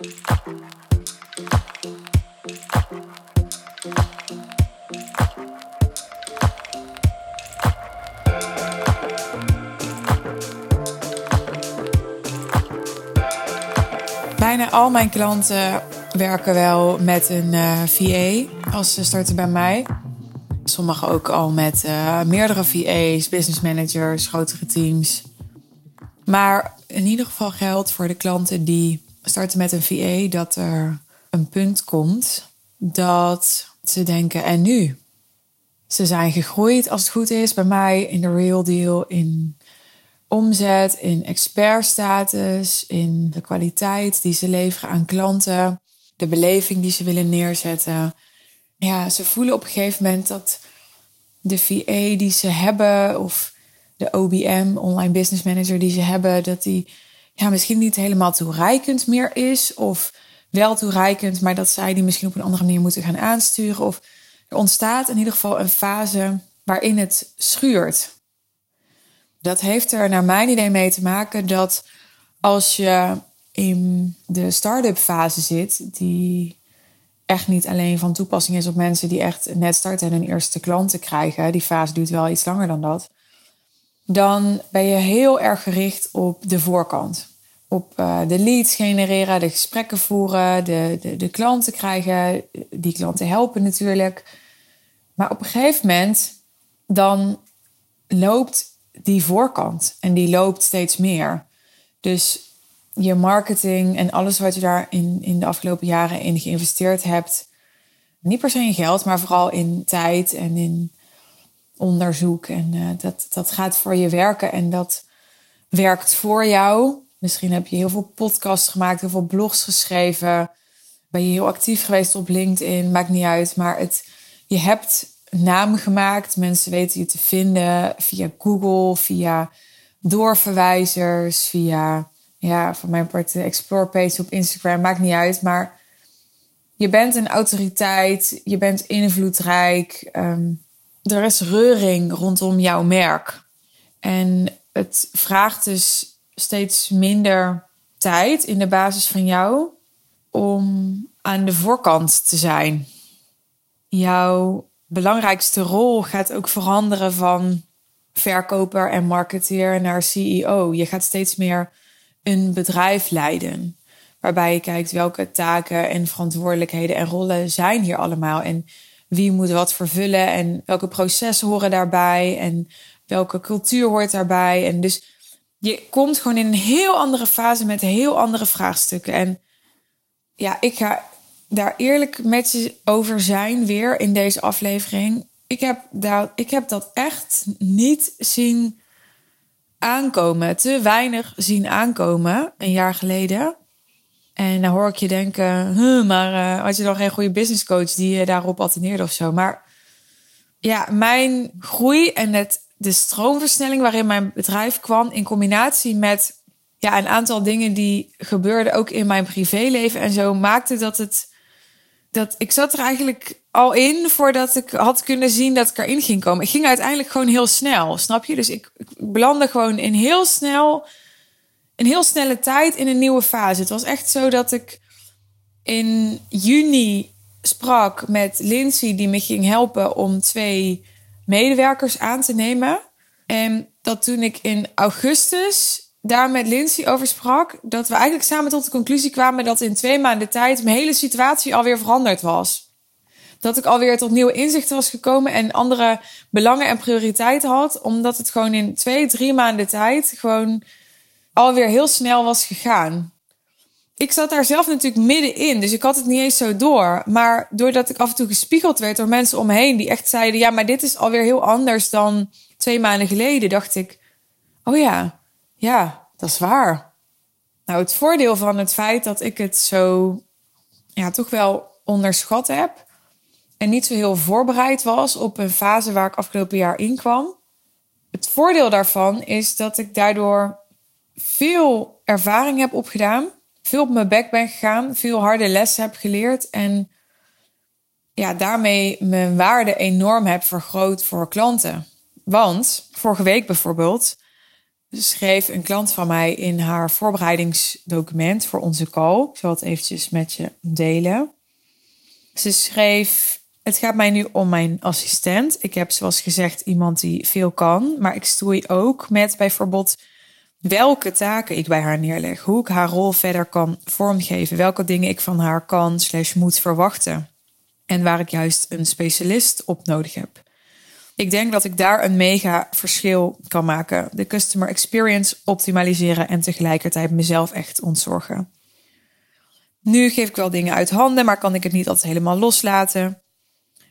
Bijna al mijn klanten werken wel met een uh, eh, VA als ze starten bij mij. Sommigen ook al met uh, meerdere VA's, business managers, grotere teams. Maar in ieder geval geldt voor de klanten die starten met een VA dat er een punt komt dat ze denken: en nu? Ze zijn gegroeid als het goed is bij mij in de real deal, in omzet, in expertstatus, in de kwaliteit die ze leveren aan klanten, de beleving die ze willen neerzetten. Ja, ze voelen op een gegeven moment dat de VA die ze hebben of de OBM, online business manager die ze hebben, dat die ja, misschien niet helemaal toereikend meer is of wel toereikend, maar dat zij die misschien op een andere manier moeten gaan aansturen of er ontstaat in ieder geval een fase waarin het schuurt. Dat heeft er naar mijn idee mee te maken dat als je in de start-up fase zit, die echt niet alleen van toepassing is op mensen die echt net starten en hun eerste klanten krijgen, die fase duurt wel iets langer dan dat, dan ben je heel erg gericht op de voorkant. Op uh, de leads genereren, de gesprekken voeren, de, de, de klanten krijgen, die klanten helpen natuurlijk. Maar op een gegeven moment dan loopt die voorkant. En die loopt steeds meer. Dus je marketing en alles wat je daar in, in de afgelopen jaren in geïnvesteerd hebt. Niet per se in geld, maar vooral in tijd en in onderzoek. En uh, dat, dat gaat voor je werken en dat werkt voor jou. Misschien heb je heel veel podcasts gemaakt, heel veel blogs geschreven. Ben je heel actief geweest op LinkedIn, maakt niet uit. Maar het, je hebt naam gemaakt. Mensen weten je te vinden via Google, via doorverwijzers, via ja, van mijn part de explore page op Instagram, maakt niet uit. Maar je bent een autoriteit, je bent invloedrijk. Ehm, er is reuring rondom jouw merk. En het vraagt dus steeds minder tijd in de basis van jou om aan de voorkant te zijn. Jouw belangrijkste rol gaat ook veranderen van verkoper en marketeer naar CEO. Je gaat steeds meer een bedrijf leiden. Waarbij je kijkt welke taken en verantwoordelijkheden en rollen zijn hier allemaal. En wie moet wat vervullen en welke processen horen daarbij en welke cultuur hoort daarbij. En dus je komt gewoon in een heel andere fase met heel andere vraagstukken. En ja, ik ga daar eerlijk met je over zijn weer in deze aflevering. Ik heb, ik heb dat echt niet zien aankomen. Te weinig zien aankomen een jaar geleden. En dan hoor ik je denken, maar uh, had je dan geen goede business coach die je daarop attendeerde of zo? Maar ja, mijn groei en het, de stroomversnelling waarin mijn bedrijf kwam in combinatie met ja, een aantal dingen die gebeurden ook in mijn privéleven en zo, maakte dat het dat ik zat er eigenlijk al in voordat ik had kunnen zien dat ik erin ging komen. Ik ging uiteindelijk gewoon heel snel, snap je? Dus ik, ik belandde gewoon in heel snel, een heel snelle tijd in een nieuwe fase. Het was echt zo dat ik in juni sprak met Lindsay, die me ging helpen om twee medewerkers aan te nemen. En dat toen ik in augustus daar met Lindsay over sprak, dat we eigenlijk samen tot de conclusie kwamen dat in twee maanden tijd mijn hele situatie alweer veranderd was. Dat ik alweer tot nieuwe inzichten was gekomen en andere belangen en prioriteiten had, omdat het gewoon in twee, drie maanden tijd gewoon alweer heel snel was gegaan. Ik zat daar zelf natuurlijk middenin, dus ik had het niet eens zo door. Maar doordat ik af en toe gespiegeld werd door mensen om me die echt zeiden: Ja, maar dit is alweer heel anders dan twee maanden geleden, dacht ik: Oh ja, ja, dat is waar. Nou, het voordeel van het feit dat ik het zo ja, toch wel onderschat heb en niet zo heel voorbereid was op een fase waar ik afgelopen jaar in kwam. Het voordeel daarvan is dat ik daardoor veel ervaring heb opgedaan, veel op mijn bek ben gegaan, veel harde lessen heb geleerd en ja, daarmee mijn waarde enorm heb vergroot voor klanten. Want vorige week bijvoorbeeld schreef een klant van mij in haar voorbereidingsdocument voor onze call. Ik zal het eventjes met je delen. Ze schreef: Het gaat mij nu om mijn assistent. Ik heb, zoals gezegd, iemand die veel kan. Maar ik stoei ook met bijvoorbeeld welke taken ik bij haar neerleg. Hoe ik haar rol verder kan vormgeven. Welke dingen ik van haar kan slash moet verwachten. En waar ik juist een specialist op nodig heb. Ik denk dat ik daar een mega verschil kan maken. De customer experience optimaliseren en tegelijkertijd mezelf echt ontzorgen. Nu geef ik wel dingen uit handen, maar kan ik het niet altijd helemaal loslaten.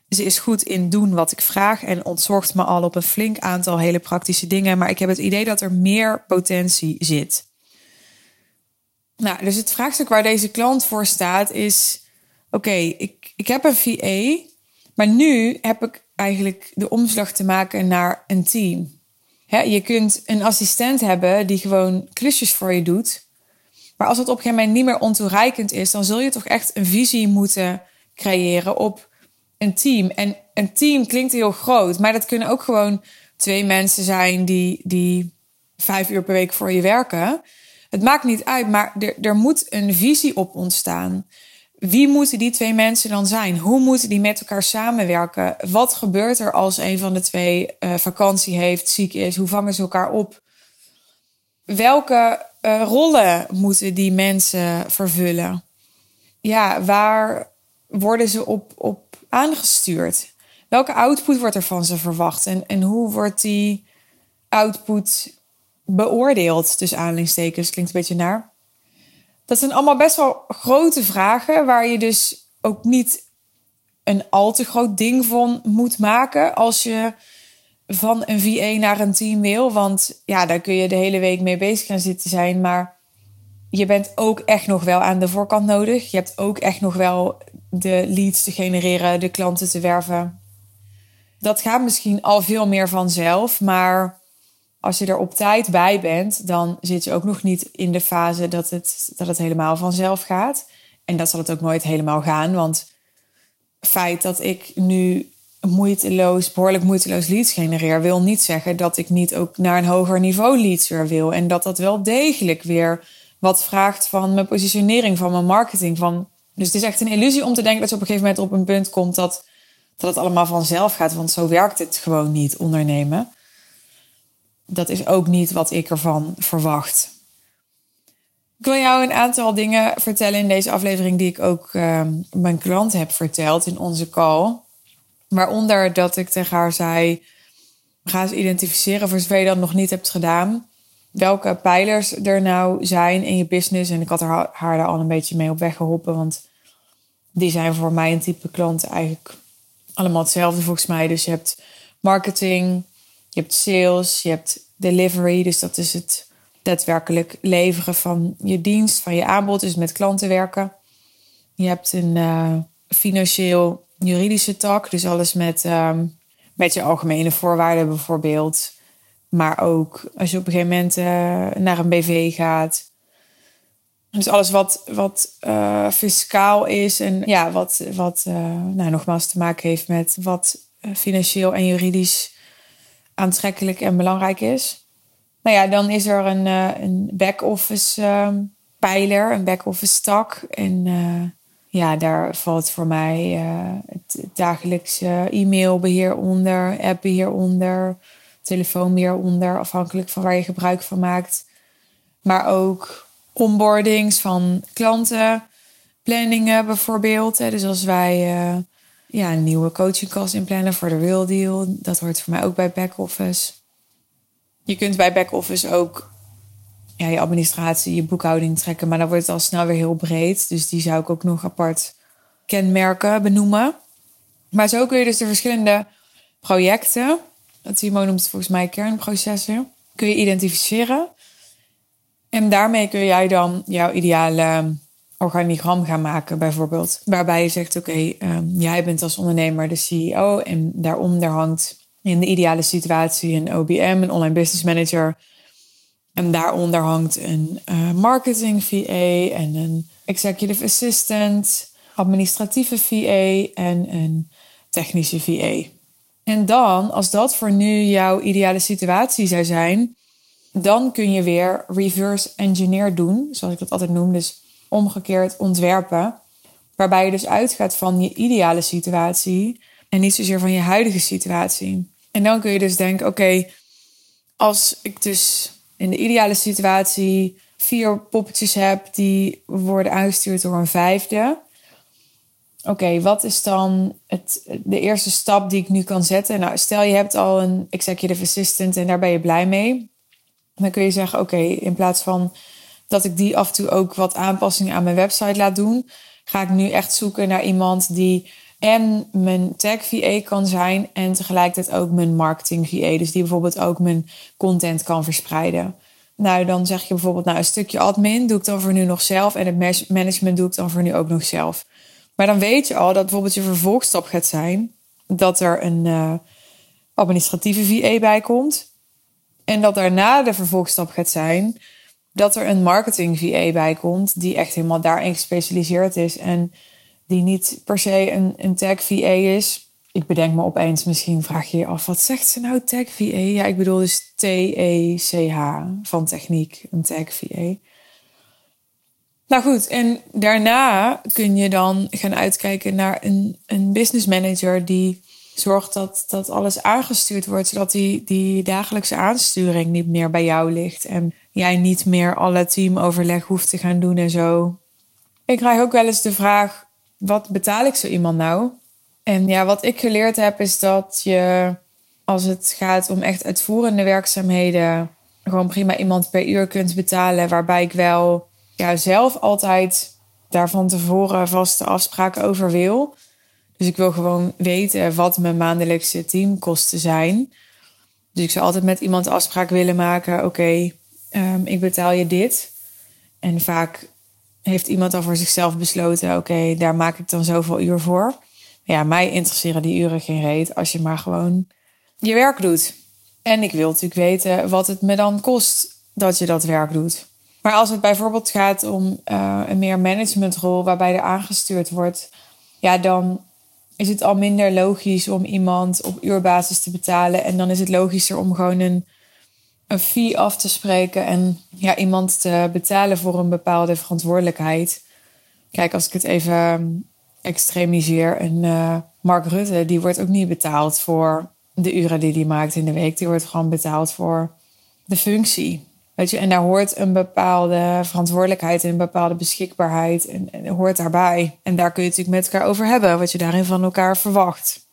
Ze is goed in doen wat ik vraag en ontzorgt me al op een flink aantal hele praktische dingen. Maar ik heb het idee dat er meer potentie zit. Nou, dus het vraagstuk waar deze klant voor staat is: oké, ik, ik heb een VA, maar nu heb ik eigenlijk de omslag te maken naar een team. je kunt een assistent hebben die gewoon klusjes voor je doet. Maar als het op een gegeven moment niet meer ontoereikend is, dan zul je toch echt een visie moeten creëren op een team. En een team klinkt heel groot, maar dat kunnen ook gewoon twee mensen zijn die, die vijf uur per week voor je werken. Het maakt niet uit, maar er, er moet een visie op ontstaan. Wie moeten die twee mensen dan zijn? Hoe moeten die met elkaar samenwerken? Wat gebeurt er als een van de twee uh, vakantie heeft, ziek is? Hoe vangen ze elkaar op? Welke uh, rollen moeten die mensen vervullen? Ja, waar worden ze op, op aangestuurd? Welke output wordt er van ze verwacht? En, hoe wordt die output beoordeeld? Dus aanhalingstekens klinkt een beetje naar. Dat zijn allemaal best wel grote vragen waar je dus ook niet een al te groot ding van moet maken als je van een VA naar een team wil. Want ja, daar kun je de hele week mee bezig gaan zitten zijn. Maar je bent ook echt nog wel aan de voorkant nodig. Je hebt ook echt nog wel de leads te genereren, de klanten te werven. Dat gaat misschien al veel meer vanzelf, maar als je er op tijd bij bent, dan zit je ook nog niet in de fase dat het, dat het helemaal vanzelf gaat. En dat zal het ook nooit helemaal gaan. Want het feit dat ik nu moeiteloos, behoorlijk moeiteloos leads genereer, wil niet zeggen dat ik niet ook naar een hoger niveau leads weer wil. En dat dat wel degelijk weer wat vraagt van mijn positionering, van mijn marketing. Van... Dus het is echt een illusie om te denken dat je op een gegeven moment op een punt komt dat, dat het allemaal vanzelf gaat. Want zo werkt het gewoon niet, ondernemen dat is ook niet wat ik ervan verwacht. Ik wil jou een aantal dingen vertellen in deze aflevering die ik ook uh, mijn klant heb verteld in onze call. Waaronder dat ik tegen haar zei: ga eens identificeren voor zover je dat nog niet hebt gedaan. Welke pijlers er nou zijn in je business. En ik had haar, haar daar al een beetje mee op weg geholpen. Want die zijn voor mij een type klanten eigenlijk allemaal hetzelfde volgens mij. Dus je hebt marketing, je hebt sales, je hebt delivery, dus dat is het daadwerkelijk leveren van je dienst, van je aanbod, dus met klanten werken. Je hebt een uh, financieel juridische tak, dus alles met, um, met je algemene voorwaarden bijvoorbeeld. Maar ook als je op een gegeven moment uh, naar een BV gaat. Dus alles wat, wat uh, fiscaal is en ja, wat, wat nou, nogmaals te maken heeft met wat financieel en juridisch aantrekkelijk en belangrijk is. Nou ja, dan is er een, een back-office ehm, pijler, een back-office tak. En ja, daar valt voor mij het dagelijkse e-mailbeheer onder, appbeheer onder, telefoonbeheer onder, afhankelijk van waar je gebruik van maakt. Maar ook onboardings van klanten, planningen bijvoorbeeld. Dus als wij ja, een nieuwe coachingkast inplannen voor de Real Deal. Dat hoort voor mij ook bij back-office. Je kunt bij back-office ook ja, je administratie, je boekhouding trekken. Maar dan wordt het al snel weer heel breed. Dus die zou ik ook nog apart kenmerken benoemen. Maar zo kun je dus de verschillende projecten, Timo noemt volgens mij kernprocessen, kun je identificeren. En daarmee kun jij dan jouw ideale organigram gaan maken, bijvoorbeeld. Waarbij je zegt: Oké, ehm, jij bent als ondernemer de CEO en daaronder hangt in de ideale situatie een OBM, een online business manager. En daaronder hangt een uh, marketing VA en een executive assistant, administratieve VA en een technische VA. En dan, als dat voor nu jouw ideale situatie zou zijn, dan kun je weer reverse engineer doen, zoals ik dat altijd noem. Dus omgekeerd ontwerpen. Waarbij je dus uitgaat van je ideale situatie en niet zozeer van je huidige situatie. En dan kun je dus denken: oké, als ik dus in de ideale situatie vier poppetjes heb die worden aangestuurd door een vijfde. Oké, wat is dan het, de eerste stap die ik nu kan zetten? Nou, stel je hebt al een executive assistant en daar ben je blij mee. Dan kun je zeggen: Oké, in plaats van dat ik die af en toe ook wat aanpassingen aan mijn website laat doen, ga ik nu echt zoeken naar iemand die en mijn tech VA kan zijn en tegelijkertijd ook mijn marketing VA. Dus die bijvoorbeeld ook mijn content kan verspreiden. Nou, dan zeg je bijvoorbeeld, nou, een stukje admin doe ik dan voor nu nog zelf en het management doe ik dan voor nu ook nog zelf. Maar dan weet je al dat bijvoorbeeld je vervolgstap gaat zijn dat er een uh, administratieve VA bij komt. En dat daarna de vervolgstap gaat zijn dat er een marketing VA bij komt die echt helemaal daarin gespecialiseerd is en die niet per se een, een tech VA is. Ik bedenk me opeens, misschien vraag je je af, wat zegt ze nou tech VA? Ja, ik bedoel dus T-E-C-H van techniek, een tech VA. Nou goed, en daarna kun je dan gaan uitkijken naar een, een business manager die zorgt dat, dat alles aangestuurd wordt, zodat die, die dagelijkse aansturing niet meer bij jou ligt. En jij niet meer alle teamoverleg hoeft te gaan doen en zo. Ik krijg ook wel eens de vraag: wat betaal ik zo iemand nou? En ja, wat ik geleerd heb is dat je, als het gaat om echt uitvoerende werkzaamheden, gewoon prima iemand per uur kunt betalen. Waarbij ik wel ja, zelf altijd daar van tevoren vaste afspraken over wil. Dus ik wil gewoon weten wat mijn maandelijkse teamkosten zijn. Dus ik zou altijd met iemand afspraak willen maken. Oké, ehm, ik betaal je dit. En vaak heeft iemand al voor zichzelf besloten: oké, daar maak ik dan zoveel uur voor. Ja, mij interesseren die uren geen reet als je maar gewoon je werk doet. En ik wil natuurlijk weten wat het me dan kost dat je dat werk doet. Maar als het bijvoorbeeld gaat om uh, een meer managementrol waarbij er aangestuurd wordt, ja, dan is het al minder logisch om iemand op uurbasis te betalen. En dan is het logischer om gewoon een, een fee af te spreken en ja, iemand te betalen voor een bepaalde verantwoordelijkheid. Kijk, als ik het even extremiseer, en uh, Mark Rutte, die wordt ook niet betaald voor de uren die hij maakt in de week. Die wordt gewoon betaald voor de functie. Weet je, en daar hoort een bepaalde verantwoordelijkheid en een bepaalde beschikbaarheid en, hoort daarbij. En daar kun je natuurlijk met elkaar over hebben, wat je daarin van elkaar verwacht.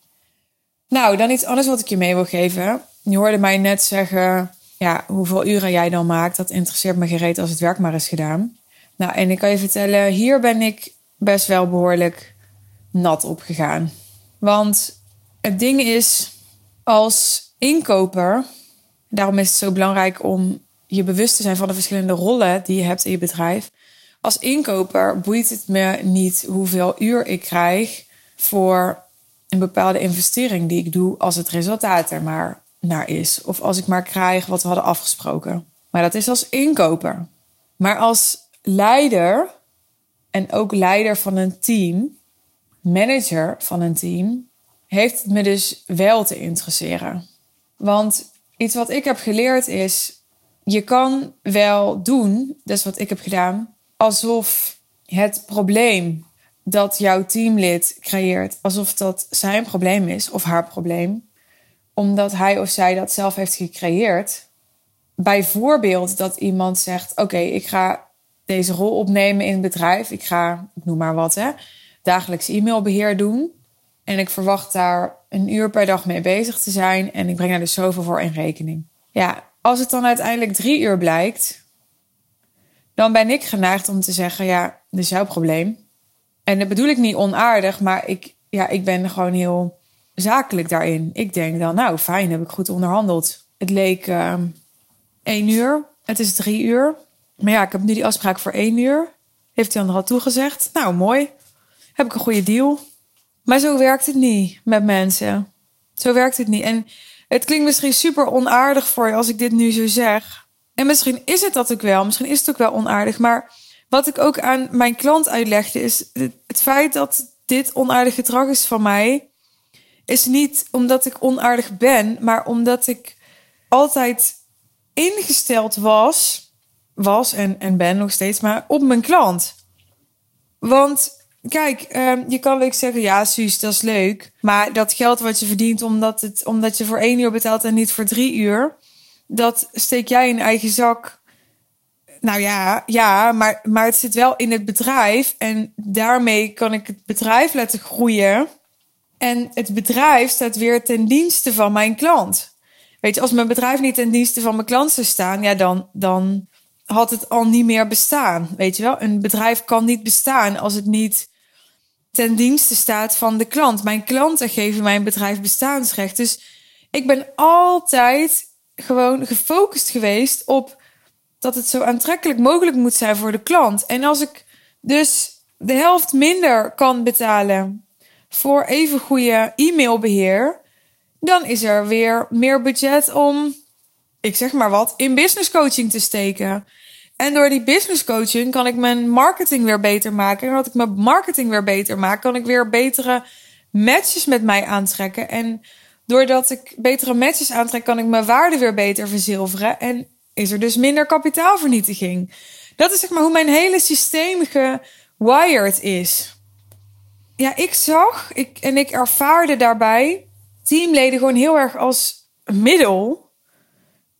Nou, dan iets anders wat ik je mee wil geven. Je hoorde mij net zeggen, ja, hoeveel uren jij dan maakt, dat interesseert me gereed als het werk maar is gedaan. Nou, en ik kan je vertellen, hier ben ik best wel behoorlijk nat opgegaan. Want het ding is, als inkoper, daarom is het zo belangrijk om je bewust te zijn van de verschillende rollen die je hebt in je bedrijf. Als inkoper boeit het me niet hoeveel uur ik krijg voor een bepaalde investering die ik doe als het resultaat er maar naar is. Of als ik maar krijg wat we hadden afgesproken. Maar dat is als inkoper. Maar als leider en ook leider van een team, manager van een team, heeft het me dus wel te interesseren. Want iets wat ik heb geleerd is je kan wel doen, dat is wat ik heb gedaan, alsof het probleem dat jouw teamlid creëert, alsof dat zijn probleem is of haar probleem, omdat hij of zij dat zelf heeft gecreëerd. Bijvoorbeeld dat iemand zegt: Oké, ik ga deze rol opnemen in het bedrijf. Ik ga, ik noem maar wat, hè, dagelijks e-mailbeheer doen. En ik verwacht daar een uur per dag mee bezig te zijn. En ik breng er dus zoveel voor in rekening. Ja, als het dan uiteindelijk drie uur blijkt, dan ben ik geneigd om te zeggen: ja, dat is jouw probleem. En dat bedoel ik niet onaardig, maar ik, ja, ik ben gewoon heel zakelijk daarin. Ik denk dan, nou fijn, heb ik goed onderhandeld. Het leek uh, één uur, het is drie uur. Maar ja, ik heb nu die afspraak voor één uur. Heeft hij dan al toegezegd? Nou, mooi. Heb ik een goede deal. Maar zo werkt het niet met mensen. Zo werkt het niet. En het klinkt misschien super onaardig voor je als ik dit nu zo zeg. En misschien is het dat ook wel. Misschien is het ook wel onaardig. Maar wat ik ook aan mijn klant uitlegde is het feit dat dit onaardig gedrag is van mij. Is niet omdat ik onaardig ben, maar omdat ik altijd ingesteld was, was en, en ben nog steeds, maar op mijn klant. Want kijk, ehm, je kan wel zeggen, ja, Suus, dat is leuk. Maar dat geld wat je verdient omdat, het, omdat je voor één uur betaalt en niet voor drie uur, dat steek jij in eigen zak. Nou ja, ja maar, maar het zit wel in het bedrijf. En daarmee kan ik het bedrijf laten groeien. En het bedrijf staat weer ten dienste van mijn klant. Weet je, als mijn bedrijf niet ten dienste van mijn klant zou staan, ja, dan, dan had het al niet meer bestaan. Weet je wel, een bedrijf kan niet bestaan als het niet ten dienste staat van de klant. Mijn klanten geven mijn bedrijf bestaansrecht. Dus ik ben altijd gewoon gefocust geweest op dat het zo aantrekkelijk mogelijk moet zijn voor de klant. En als ik dus de helft minder kan betalen voor even goede e-mailbeheer, dan is er weer meer budget om, ik zeg maar wat, in business coaching te steken. En door die business coaching kan ik mijn marketing weer beter maken. En dat ik mijn marketing weer beter maak, kan ik weer betere matches met mij aantrekken. En doordat ik betere matches aantrek, kan ik mijn waarde weer beter verzilveren. En is er dus minder kapitaalvernietiging. Dat is zeg maar hoe mijn hele systeem gewired is. Ja, ik zag ik, en ik ervaarde daarbij teamleden gewoon heel erg als middel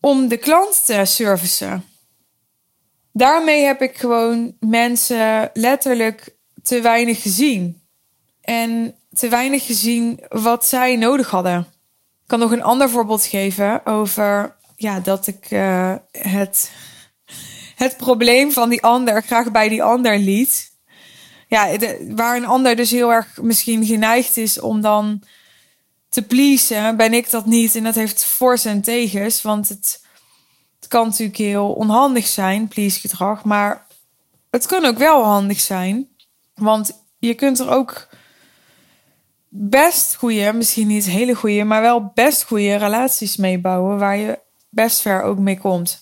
om de klant te servicen. Daarmee heb ik gewoon mensen letterlijk te weinig gezien. En te weinig gezien wat zij nodig hadden. Ik kan nog een ander voorbeeld geven over ja, dat ik uh, het, het probleem van die ander graag bij die ander liet. Ja, waar een ander dus heel erg misschien geneigd is om dan te pleasen, ben ik dat niet. En dat heeft voor's en tegens, want het, kan natuurlijk heel onhandig zijn, please gedrag. Maar het kan ook wel handig zijn, want je kunt er ook best goede, misschien niet hele goede, maar wel best goede relaties mee bouwen waar je best ver ook mee komt.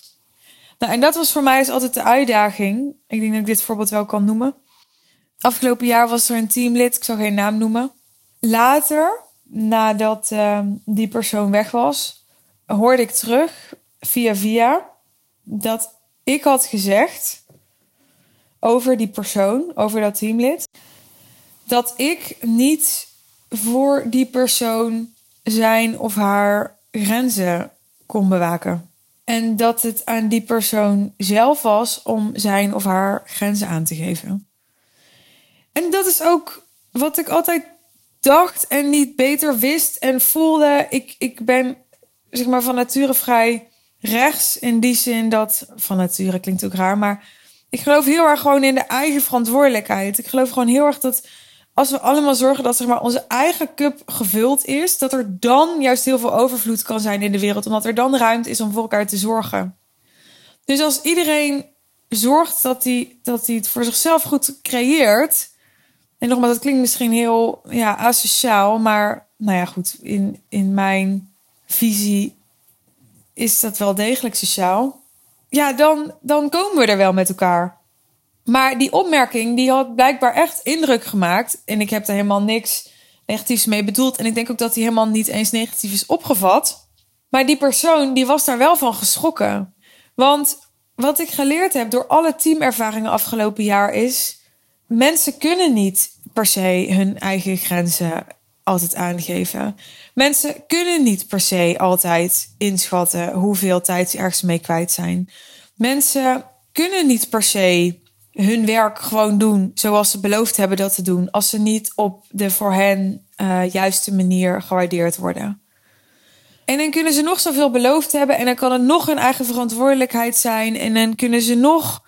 Nou, en dat was voor mij is dus altijd de uitdaging. Ik denk dat ik dit voorbeeld wel kan noemen. Afgelopen jaar was er een teamlid, ik zal geen naam noemen. Later, nadat uh, die persoon weg was, hoorde ik terug via via dat ik had gezegd over die persoon, over dat teamlid, dat ik niet voor die persoon zijn of haar grenzen kon bewaken. En dat het aan die persoon zelf was om zijn of haar grenzen aan te geven. En dat is ook wat ik altijd dacht en niet beter wist en voelde. Ik, ik ben zeg maar van nature vrij rechts in die zin dat van nature klinkt ook raar, maar ik geloof heel erg gewoon in de eigen verantwoordelijkheid. Ik geloof gewoon heel erg dat als we allemaal zorgen dat zeg maar, onze eigen cup gevuld is, dat er dan juist heel veel overvloed kan zijn in de wereld, omdat er dan ruimte is om voor elkaar te zorgen. Dus als iedereen zorgt dat hij, dat hij het voor zichzelf goed creëert. En nogmaals, dat klinkt misschien heel ja, asociaal, maar nou ja, goed, in, in mijn visie is dat wel degelijk sociaal. Ja, dan, dan komen we er wel met elkaar. Maar die opmerking die had blijkbaar echt indruk gemaakt. En ik heb er helemaal niks negatiefs mee bedoeld. En ik denk ook dat hij helemaal niet eens negatief is opgevat. Maar die persoon die was daar wel van geschrokken. Want wat ik geleerd heb door alle teamervaringen afgelopen jaar is... mensen kunnen niet per se hun eigen grenzen altijd aangeven. Mensen kunnen niet per se altijd inschatten hoeveel tijd ze ergens mee kwijt zijn. Mensen kunnen niet per se hun werk gewoon doen zoals ze beloofd hebben dat te doen, als ze niet op de voor hen uh, juiste manier gewaardeerd worden. En dan kunnen ze nog zoveel beloofd hebben en dan kan het nog hun eigen verantwoordelijkheid zijn en dan kunnen ze nog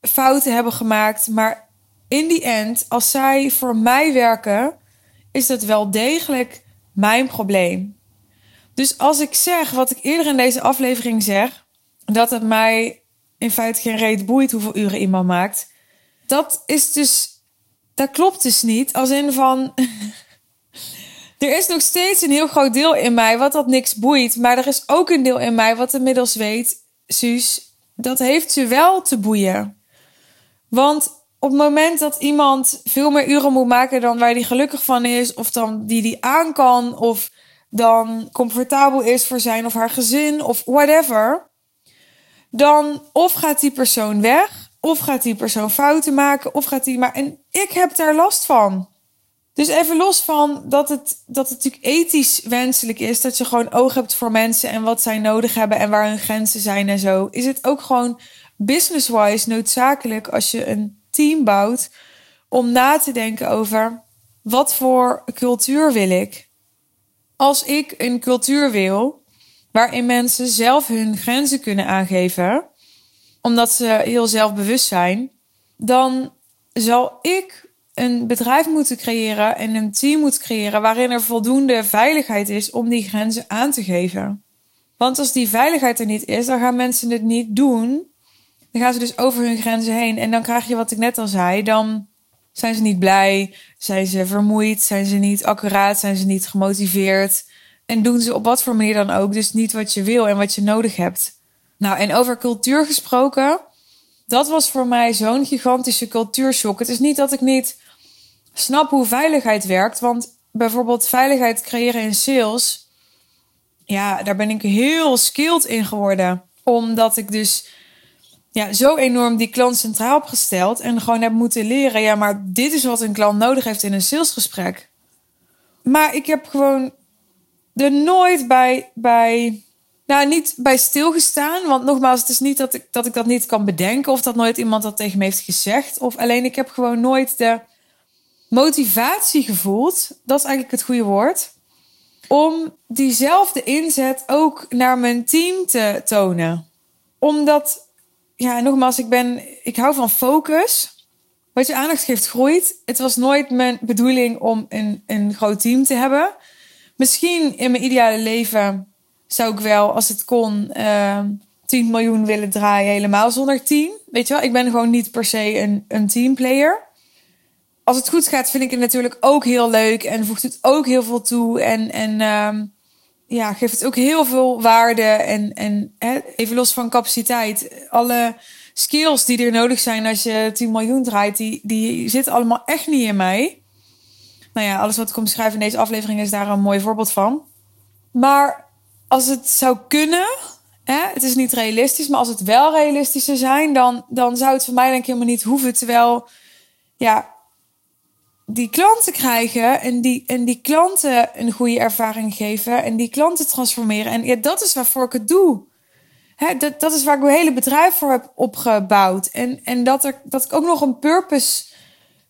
fouten hebben gemaakt. Maar in die end, als zij voor mij werken, is dat wel degelijk mijn probleem. Dus als ik zeg wat ik eerder in deze aflevering zeg, dat het mij in feite geen reet boeit hoeveel uren iemand maakt. Dat is dus, dat klopt dus niet. Als in van, er is nog steeds een heel groot deel in mij wat dat niks boeit. Maar er is ook een deel in mij wat inmiddels weet, Suus, dat heeft ze wel te boeien. Want op het moment dat iemand veel meer uren moet maken dan waar hij gelukkig van is, of dan die die aan kan, of dan comfortabel is voor zijn of haar gezin, of whatever, dan of gaat die persoon weg, of gaat die persoon fouten maken, of gaat die maar. En ik heb daar last van. Dus even los van dat het, dat het natuurlijk ethisch wenselijk is dat je gewoon oog hebt voor mensen en wat zij nodig hebben en waar hun grenzen zijn en zo, is het ook gewoon business-wise noodzakelijk als je een team bouwt om na te denken over wat voor cultuur wil ik. Als ik een cultuur wil waarin mensen zelf hun grenzen kunnen aangeven, omdat ze heel zelfbewust zijn, dan zal ik een bedrijf moeten creëren en een team moeten creëren waarin er voldoende veiligheid is om die grenzen aan te geven. Want als die veiligheid er niet is, dan gaan mensen het niet doen. Dan gaan ze dus over hun grenzen heen. En dan krijg je wat ik net al zei. Dan zijn ze niet blij, zijn ze vermoeid, zijn ze niet accuraat, zijn ze niet gemotiveerd. En doen ze op wat voor manier dan ook dus niet wat je wil en wat je nodig hebt. Nou, en over cultuur gesproken. Dat was voor mij zo'n gigantische cultuurshock. Het is niet dat ik niet snap hoe veiligheid werkt. Want bijvoorbeeld veiligheid creëren in sales. Ja, daar ben ik heel skilled in geworden. Omdat ik dus ja, zo enorm die klant centraal heb gesteld. En gewoon heb moeten leren. Ja, maar dit is wat een klant nodig heeft in een salesgesprek. Maar ik heb gewoon er nooit bij, bij nou, niet bij stilgestaan. Want nogmaals, het is niet dat ik, dat ik dat niet kan bedenken. Of dat nooit iemand dat tegen me heeft gezegd. Of alleen ik heb gewoon nooit de motivatie gevoeld. Dat is eigenlijk het goede woord. Om diezelfde inzet ook naar mijn team te tonen. Omdat, ja, nogmaals, ik ben, ik hou van focus. Wat je aandacht geeft, groeit. Het was nooit mijn bedoeling om een, een groot team te hebben. Misschien in mijn ideale leven zou ik wel, als het kon, uh, ehm, 10 miljoen willen draaien helemaal zonder team. Weet je wel, ik ben gewoon niet per se een, een teamplayer als het goed gaat, vind ik het natuurlijk ook heel leuk en voegt het ook heel veel toe. En, en uh, ja, geeft het ook heel veel waarde. En, en hè, even los van capaciteit, alle skills die er nodig zijn als je 10 miljoen draait, die, die zitten allemaal echt niet in mij. Nou ja, alles wat ik kom schrijven in deze aflevering is daar een mooi voorbeeld van. Maar als het zou kunnen, hè, het is niet realistisch, maar als het wel realistisch zou zijn, dan, dan zou het voor mij denk ik helemaal niet hoeven. Terwijl, ja, die klanten krijgen en die, en die klanten een goede ervaring geven en die klanten transformeren. En ja, dat is waarvoor ik het doe. Hè, dat, dat is waar ik mijn hele bedrijf voor heb opgebouwd. En, en dat, er, dat ik ook nog een purpose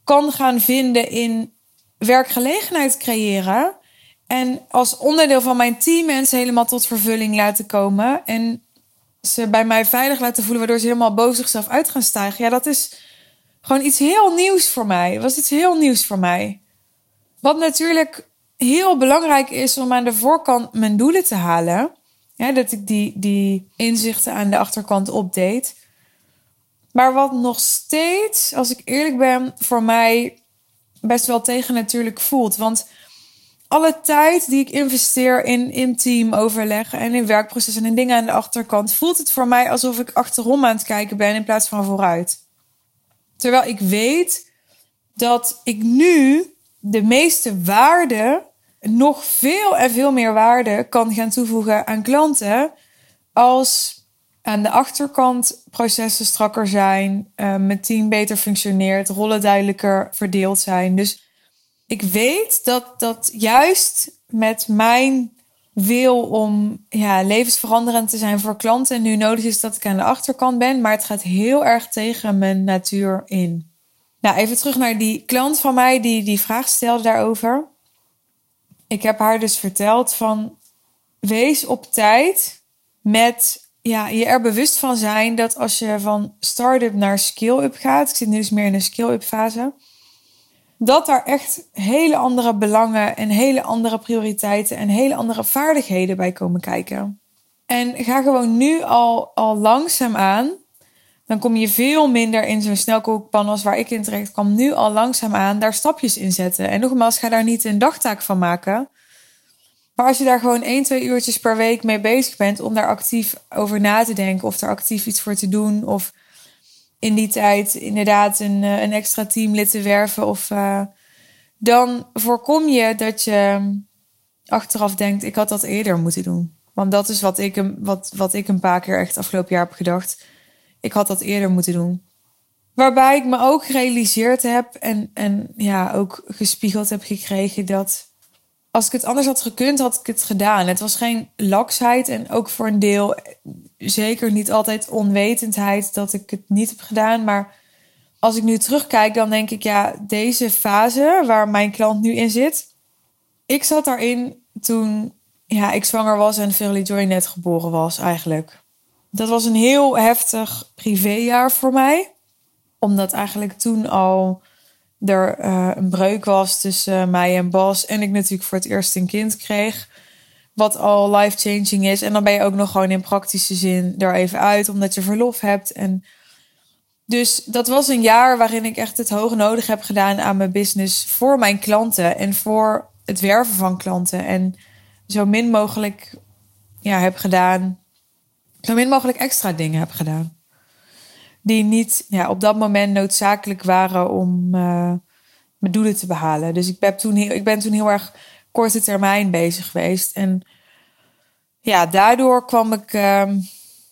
kan gaan vinden in werkgelegenheid creëren. En als onderdeel van mijn team mensen helemaal tot vervulling laten komen. En ze bij mij veilig laten voelen, waardoor ze helemaal boven zichzelf uit gaan stijgen. Ja, dat is gewoon iets heel nieuws voor mij. Was iets heel nieuws voor mij. Wat natuurlijk heel belangrijk is om aan de voorkant mijn doelen te halen. Ja, dat ik die, die inzichten aan de achterkant opdeed. Maar wat nog steeds, als ik eerlijk ben, voor mij best wel tegen natuurlijk voelt. Want alle tijd die ik investeer in, in teamoverleggen en in werkprocessen en dingen aan de achterkant, voelt het voor mij alsof ik achterom aan het kijken ben in plaats van vooruit. Terwijl ik weet dat ik nu de meeste waarde, nog veel en veel meer waarde kan gaan toevoegen aan klanten. Als aan de achterkant processen strakker zijn, uh, mijn team beter functioneert, rollen duidelijker verdeeld zijn. Dus ik weet dat dat juist met mijn wil om ja, levensveranderend te zijn voor klanten nu nodig is dat ik aan de achterkant ben. Maar het gaat heel erg tegen mijn natuur in. Nou, even terug naar die klant van mij die die vraag stelde daarover. Ik heb haar dus verteld van wees op tijd met ja, je er bewust van zijn dat als je van start-up naar scale-up gaat. Ik zit nu dus meer in een scale-up fase dat daar echt hele andere belangen en hele andere prioriteiten en hele andere vaardigheden bij komen kijken. En ga gewoon nu al, al langzaam aan. Dan kom je veel minder in zo'n snelkookpan als waar ik in terecht kwam. Nu al langzaam aan daar stapjes in zetten. En nogmaals, ga daar niet een dagtaak van maken. Maar als je daar gewoon 1, 2 uurtjes per week mee bezig bent om daar actief over na te denken of er actief iets voor te doen of in die tijd inderdaad een, eh, een extra teamlid te werven. Of uh, dan voorkom je dat je achteraf denkt: ik had dat eerder moeten doen. Want dat is wat ik, wat, wat ik een paar keer echt afgelopen jaar heb gedacht. Ik had dat eerder moeten doen. Waarbij ik me ook gerealiseerd heb en, en ja, ook gespiegeld heb gekregen dat als ik het anders had gekund, had ik het gedaan. Het was geen laksheid en ook voor een deel zeker niet altijd onwetendheid dat ik het niet heb gedaan. Maar als ik nu terugkijk, dan denk ik, ja, deze fase waar mijn klant nu in zit. Ik zat daarin toen ja, ik zwanger was en Verily Joy net geboren was eigenlijk. Dat was een heel heftig privéjaar voor mij. Omdat eigenlijk toen al er uh, een breuk was tussen mij en Bas. En ik natuurlijk voor het eerst een kind kreeg. Wat al life-changing is. En dan ben je ook nog gewoon in praktische zin er even uit. Omdat je verlof hebt. En dus dat was een jaar waarin ik echt het hoog nodig heb gedaan aan mijn business. Voor mijn klanten. En voor het werven van klanten. En zo min mogelijk ja, heb gedaan. Zo min mogelijk extra dingen heb gedaan die niet ja, op dat moment noodzakelijk waren om uh, mijn doelen te behalen. Dus ik ben, toen heel, ik ben toen heel erg korte termijn bezig geweest. En ja, daardoor kwam ik, uh,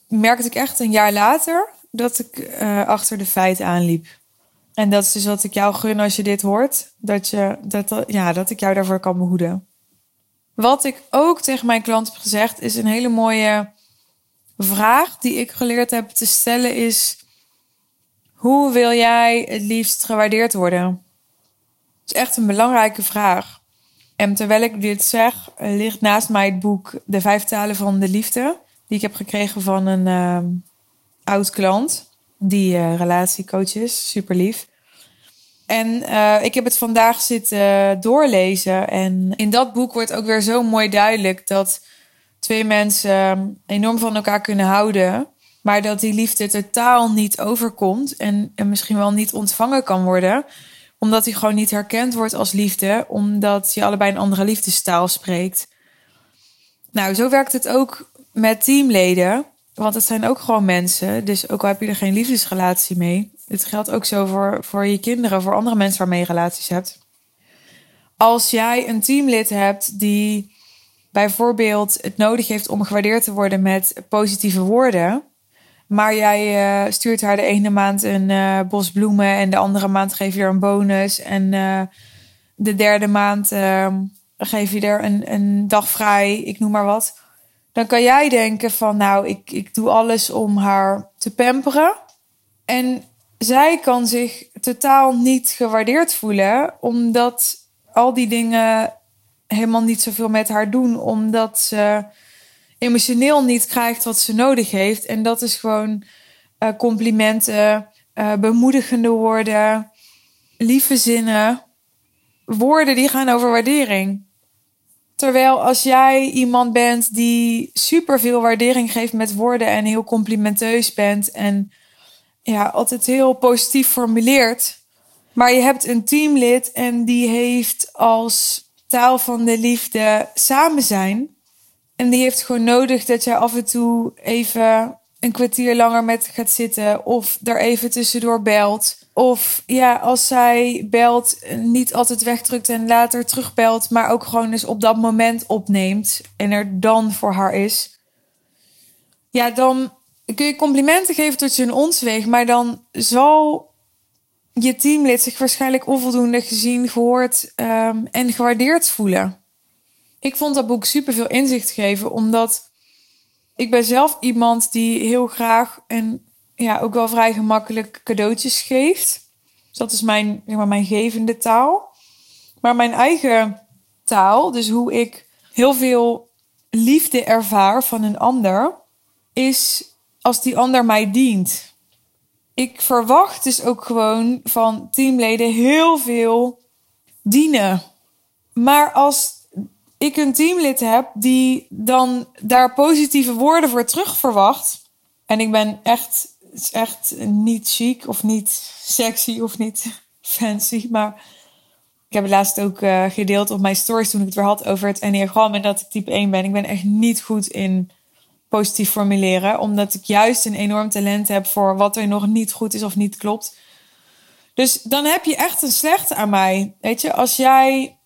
merkte ik echt een jaar later dat ik uh, achter de feiten aanliep. En dat is dus wat ik jou gun als je dit hoort. Dat, je, dat, ja, dat ik jou daarvoor kan behoeden. Wat ik ook tegen mijn klant heb gezegd, is een hele mooie vraag die ik geleerd heb te stellen is... Hoe wil jij het liefst gewaardeerd worden? Dat is echt een belangrijke vraag. En terwijl ik dit zeg, ligt naast mij het boek De Vijf Talen van de Liefde. Die ik heb gekregen van een uh, oud klant. Die uh, relatiecoach is. Super lief. En uh, ik heb het vandaag zitten doorlezen. En in dat boek wordt ook weer zo mooi duidelijk dat twee mensen enorm van elkaar kunnen houden. Maar dat die liefde totaal niet overkomt en, en misschien wel niet ontvangen kan worden. Omdat die gewoon niet herkend wordt als liefde. Omdat je allebei een andere liefdestaal spreekt. Nou, zo werkt het ook met teamleden. Want het zijn ook gewoon mensen. Dus ook al heb je er geen liefdesrelatie mee. Het geldt ook zo voor, voor je kinderen, voor andere mensen waarmee je relaties hebt. Als jij een teamlid hebt die bijvoorbeeld het nodig heeft om gewaardeerd te worden met positieve woorden maar jij uh, stuurt haar de ene maand een uh, bos bloemen en de andere maand geef je er een bonus. En uh, de derde maand ehm, geef je er een, een dag vrij, ik noem maar wat. Dan kan jij denken van nou, ik, ik doe alles om haar te pamperen. En zij kan zich totaal niet gewaardeerd voelen, omdat al die dingen helemaal niet zoveel met haar doen, omdat ze emotioneel niet krijgt wat ze nodig heeft. En dat is gewoon uh, complimenten, uh, bemoedigende woorden, lieve zinnen. Woorden die gaan over waardering. Terwijl als jij iemand bent die superveel waardering geeft met woorden en heel complimenteus bent en ja, altijd heel positief formuleert. Maar je hebt een teamlid en die heeft als taal van de liefde samen zijn. En die heeft gewoon nodig dat jij af en toe even een kwartier langer met gaat zitten. Of er even tussendoor belt. Of ja, als zij belt, niet altijd wegdrukt en later terugbelt. Maar ook gewoon eens op dat moment opneemt. En er dan voor haar is. Ja, dan kun je complimenten geven tot je een ons weegt. Maar dan zal je teamlid zich waarschijnlijk onvoldoende gezien, gehoord um, en gewaardeerd voelen ik vond dat boek super veel inzicht geven, omdat ik ben zelf iemand die heel graag en ja, ook wel vrij gemakkelijk cadeautjes geeft. Dus dat is mijn, zeg maar, mijn gevende taal. Maar mijn eigen taal, dus hoe ik heel veel liefde ervaar van een ander, is als die ander mij dient. Ik verwacht dus ook gewoon van teamleden heel veel dienen. Maar als ik een teamlid heb die dan daar positieve woorden voor terug verwacht. En ik ben echt, echt niet chic of niet sexy of niet fancy. Maar ik heb laatst ook uh, gedeeld op mijn stories toen ik het weer had over het enneagram. En dat ik type 1 ben. Ik ben echt niet goed in positief formuleren. Omdat ik juist een enorm talent heb voor wat er nog niet goed is of niet klopt. Dus dan heb je echt een slechte aan mij. Weet je, als jij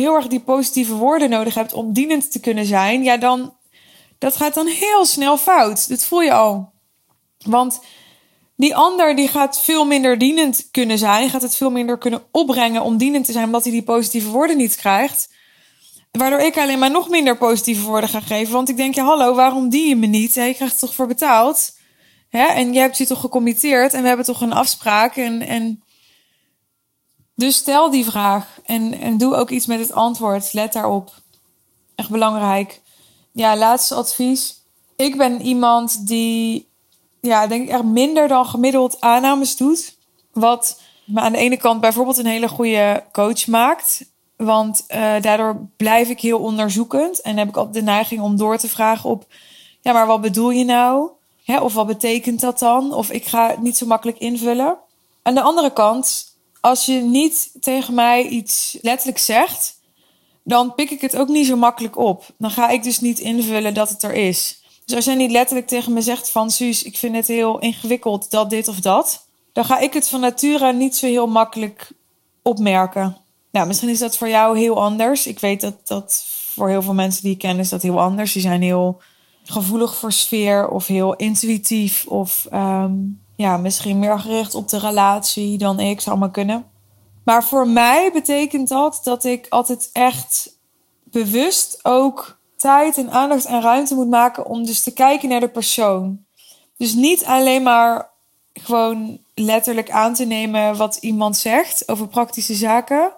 heel erg die positieve woorden nodig hebt om dienend te kunnen zijn, ja, dan, dat gaat dan heel snel fout. Dat voel je al. Want die ander die gaat veel minder dienend kunnen zijn, gaat het veel minder kunnen opbrengen om dienend te zijn, omdat hij die positieve woorden niet krijgt. Waardoor ik alleen maar nog minder positieve woorden ga geven. Want ik denk, ja, hallo, waarom die je me niet? Je krijgt het toch voor betaald? Hè? En jij hebt je toch gecommitteerd en we hebben toch een afspraak. En, en... Dus stel die vraag en, en doe ook iets met het antwoord. Let daarop. Echt belangrijk. Ja, laatste advies. Ik ben iemand die, ja, denk ik echt minder dan gemiddeld aannames doet. Wat me aan de ene kant bijvoorbeeld een hele goede coach maakt. Want uh, daardoor blijf ik heel onderzoekend. En heb ik altijd de neiging om door te vragen op... Ja, maar wat bedoel je nou? Hè, of wat betekent dat dan? Of ik ga het niet zo makkelijk invullen. Aan de andere kant, als je niet tegen mij iets letterlijk zegt... dan pik ik het ook niet zo makkelijk op. Dan ga ik dus niet invullen dat het er is. Dus als jij niet letterlijk tegen me zegt van... Suus, ik vind het heel ingewikkeld dat dit of dat... dan ga ik het van nature niet zo heel makkelijk opmerken. Nou, misschien is dat voor jou heel anders. Ik weet dat dat voor heel veel mensen die ik ken is dat heel anders. Die zijn heel gevoelig voor sfeer of heel intuïtief of um, ja, misschien meer gericht op de relatie dan ik zou maar kunnen. Maar voor mij betekent dat dat ik altijd echt bewust ook tijd en aandacht en ruimte moet maken om dus te kijken naar de persoon. Dus niet alleen maar gewoon letterlijk aan te nemen wat iemand zegt over praktische zaken,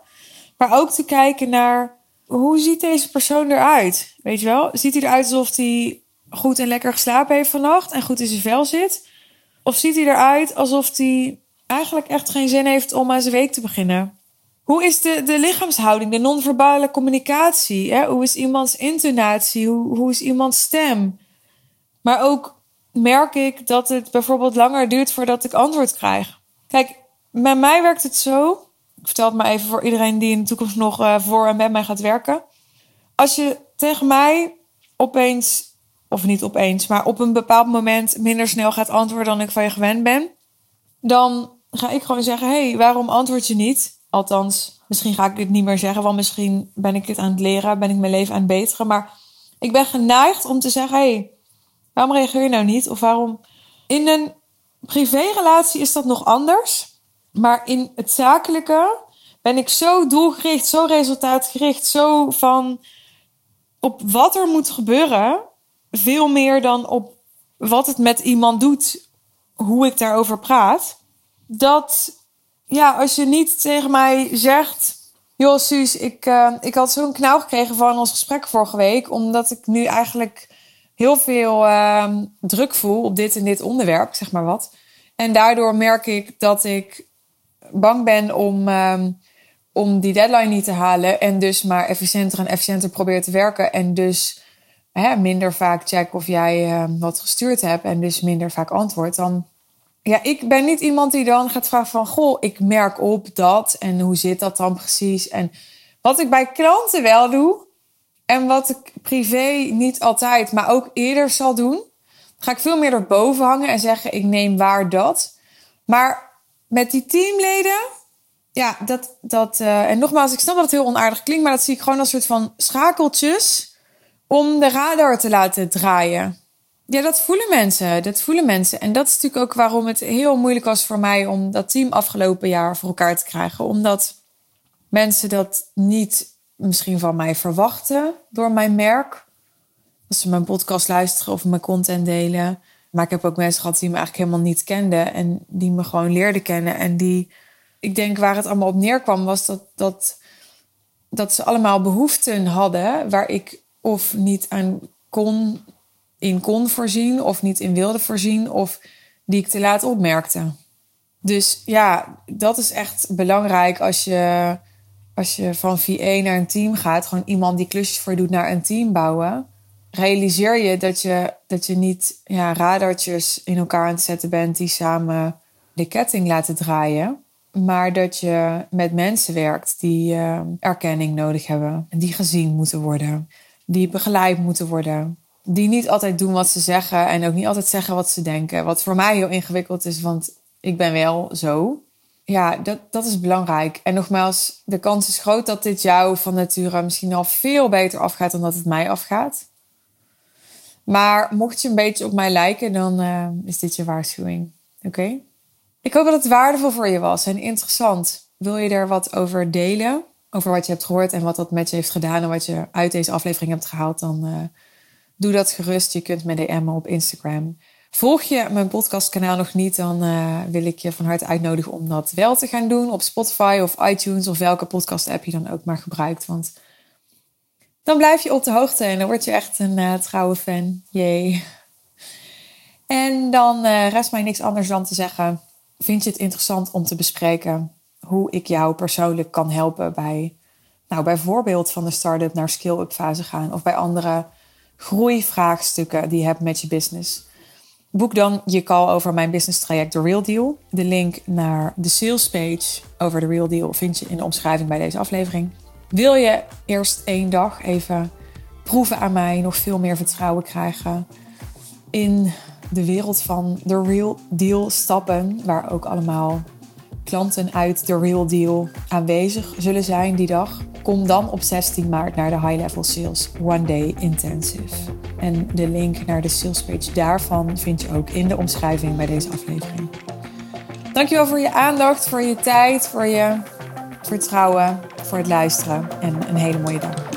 maar ook te kijken naar hoe ziet deze persoon eruit? Weet je wel? Ziet hij eruit alsof hij goed en lekker geslapen heeft vannacht en goed in zijn vel zit? Of ziet hij eruit alsof hij eigenlijk echt geen zin heeft om aan zijn week te beginnen? Hoe is de, de lichaamshouding, de non-verbale communicatie? Hè? Hoe is iemands intonatie? Hoe, hoe is iemands stem? Maar ook merk ik dat het bijvoorbeeld langer duurt voordat ik antwoord krijg. Kijk, bij mij werkt het zo vertel het maar even voor iedereen die in de toekomst nog uh, voor en met mij gaat werken. Als je tegen mij opeens, of niet opeens, maar op een bepaald moment minder snel gaat antwoorden dan ik van je gewend ben, dan ga ik gewoon zeggen: hey, waarom antwoord je niet? Althans, misschien ga ik dit niet meer zeggen, want misschien ben ik het aan het leren, ben ik mijn leven aan het beteren. Maar ik ben geneigd om te zeggen: hey, waarom reageer je nou niet? Of waarom. In een privérelatie is dat nog anders. Maar in het zakelijke ben ik zo doelgericht, zo resultaatgericht, zo van op wat er moet gebeuren. Veel meer dan op wat het met iemand doet, hoe ik daarover praat. Dat, ja, als je niet tegen mij zegt. Joh, Suus, ik, uh, ik had zo'n knauw gekregen van ons gesprek vorige week. Omdat ik nu eigenlijk heel veel uh, druk voel op dit en dit onderwerp, zeg maar wat. En daardoor merk ik dat ik bang ben om, um, om die deadline niet te halen. En dus maar efficiënter en efficiënter probeer te werken. En dus minder vaak check of jij uh, wat gestuurd hebt. En dus minder vaak antwoord. Dan, ja, ik ben niet iemand die dan gaat vragen van... Goh, ik merk op dat. En hoe zit dat dan precies? En wat ik bij klanten wel doe... En wat ik privé niet altijd, maar ook eerder zal doen... ga ik veel meer erboven hangen en zeggen... ik neem waar dat... Maar met die teamleden, ja, dat, dat uh, en nogmaals, ik snap dat het heel onaardig klinkt, maar dat zie ik gewoon als een soort van schakeltjes om de radar te laten draaien. Ja, dat voelen mensen. Dat voelen mensen. En dat is natuurlijk ook waarom het heel moeilijk was voor mij om dat team afgelopen jaar voor elkaar te krijgen. Omdat mensen dat niet misschien van mij verwachten door mijn merk. Als ze mijn podcast luisteren of mijn content delen. Maar ik heb ook mensen gehad die me eigenlijk helemaal niet kenden. En die me gewoon leerden kennen. En die, ik denk waar het allemaal op neerkwam, was dat, dat, dat ze allemaal behoeften hadden. Waar ik of niet aan kon, in kon voorzien. Of niet in wilde voorzien. Of die ik te laat opmerkte. Dus ja, dat is echt belangrijk als je, als je van VA naar een team gaat. Gewoon iemand die klusjes voor je doet naar een team bouwen realiseer je dat je, dat je niet ja, radartjes in elkaar aan het zetten bent die samen de ketting laten draaien. Maar dat je met mensen werkt die uh, erkenning nodig hebben. Die gezien moeten worden. Die begeleid moeten worden. Die niet altijd doen wat ze zeggen en ook niet altijd zeggen wat ze denken. Wat voor mij heel ingewikkeld is, want ik ben wel zo. Ja, dat, dat is belangrijk. En nogmaals, de kans is groot dat dit jou van nature misschien al veel beter afgaat dan dat het mij afgaat. Maar mocht je een beetje op mij lijken, dan uh, is dit je waarschuwing. Oké? Ik hoop dat het waardevol voor je was en interessant. Wil je er wat over delen? Over wat je hebt gehoord en wat dat met je heeft gedaan en wat je uit deze aflevering hebt gehaald, dan uh, doe dat gerust. Je kunt me DM'en op Instagram. Volg je mijn podcastkanaal nog niet, dan uh, wil ik je van harte uitnodigen om dat wel te gaan doen op Spotify of iTunes of welke podcast-app je dan ook maar gebruikt. Want dan blijf je op de hoogte en dan word je echt een uh, trouwe fan. Jee. En dan rest mij niks anders dan te zeggen: vind je het interessant om te bespreken hoe ik jou persoonlijk kan helpen bij, nou, bijvoorbeeld van de start-up naar skill-up fase gaan of bij andere groeivraagstukken die je hebt met je business? Boek dan je call over mijn business traject The Real Deal. De link naar de sales page over The Real Deal vind je in de omschrijving bij deze aflevering. Wil je eerst één dag even proeven aan mij, nog veel meer vertrouwen krijgen in de wereld van The Real Deal stappen, waar ook allemaal klanten uit The Real Deal aanwezig zullen zijn die dag? Kom dan op 16 maart naar de High Level Sales One Day Intensive. En de link naar de salespage daarvan vind je ook in de omschrijving bij deze aflevering. Dankjewel voor je aandacht, voor je tijd, voor je vertrouwen, voor het luisteren en een hele mooie dag.